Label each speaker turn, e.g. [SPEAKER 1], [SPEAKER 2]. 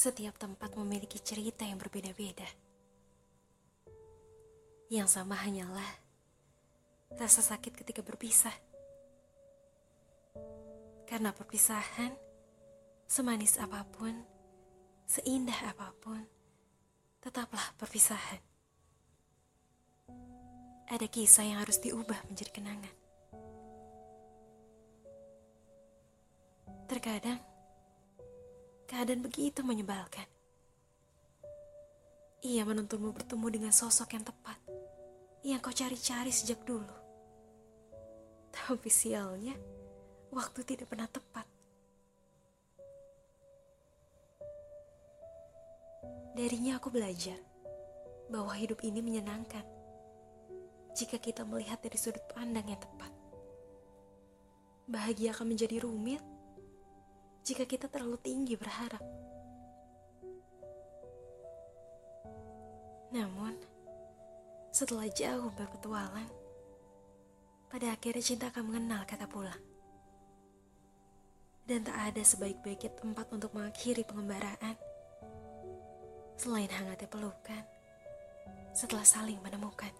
[SPEAKER 1] Setiap tempat memiliki cerita yang berbeda-beda. Yang sama hanyalah rasa sakit ketika berpisah. Karena perpisahan, semanis apa pun, seindah apa pun, tetaplah perpisahan. Ada kisah yang harus diubah menjadi kenangan. Terkadang, keadaan begitu menyebalkan. Ia menuntunmu bertemu dengan sosok yang tepat, yang kau cari-cari sejak dulu. Tapi sialnya, waktu tidak pernah tepat. Darinya aku belajar bahwa hidup ini menyenangkan jika kita melihat dari sudut pandang yang tepat. Bahagia akan menjadi rumit jika kita terlalu tinggi berharap. Namun, setelah jauh berpetualang, pada akhirnya cinta akan mengenal kata pulang. Dan tak ada sebaik-baiknya tempat untuk mengakhiri pengembaraan selain hangatnya pelukan setelah saling menemukan.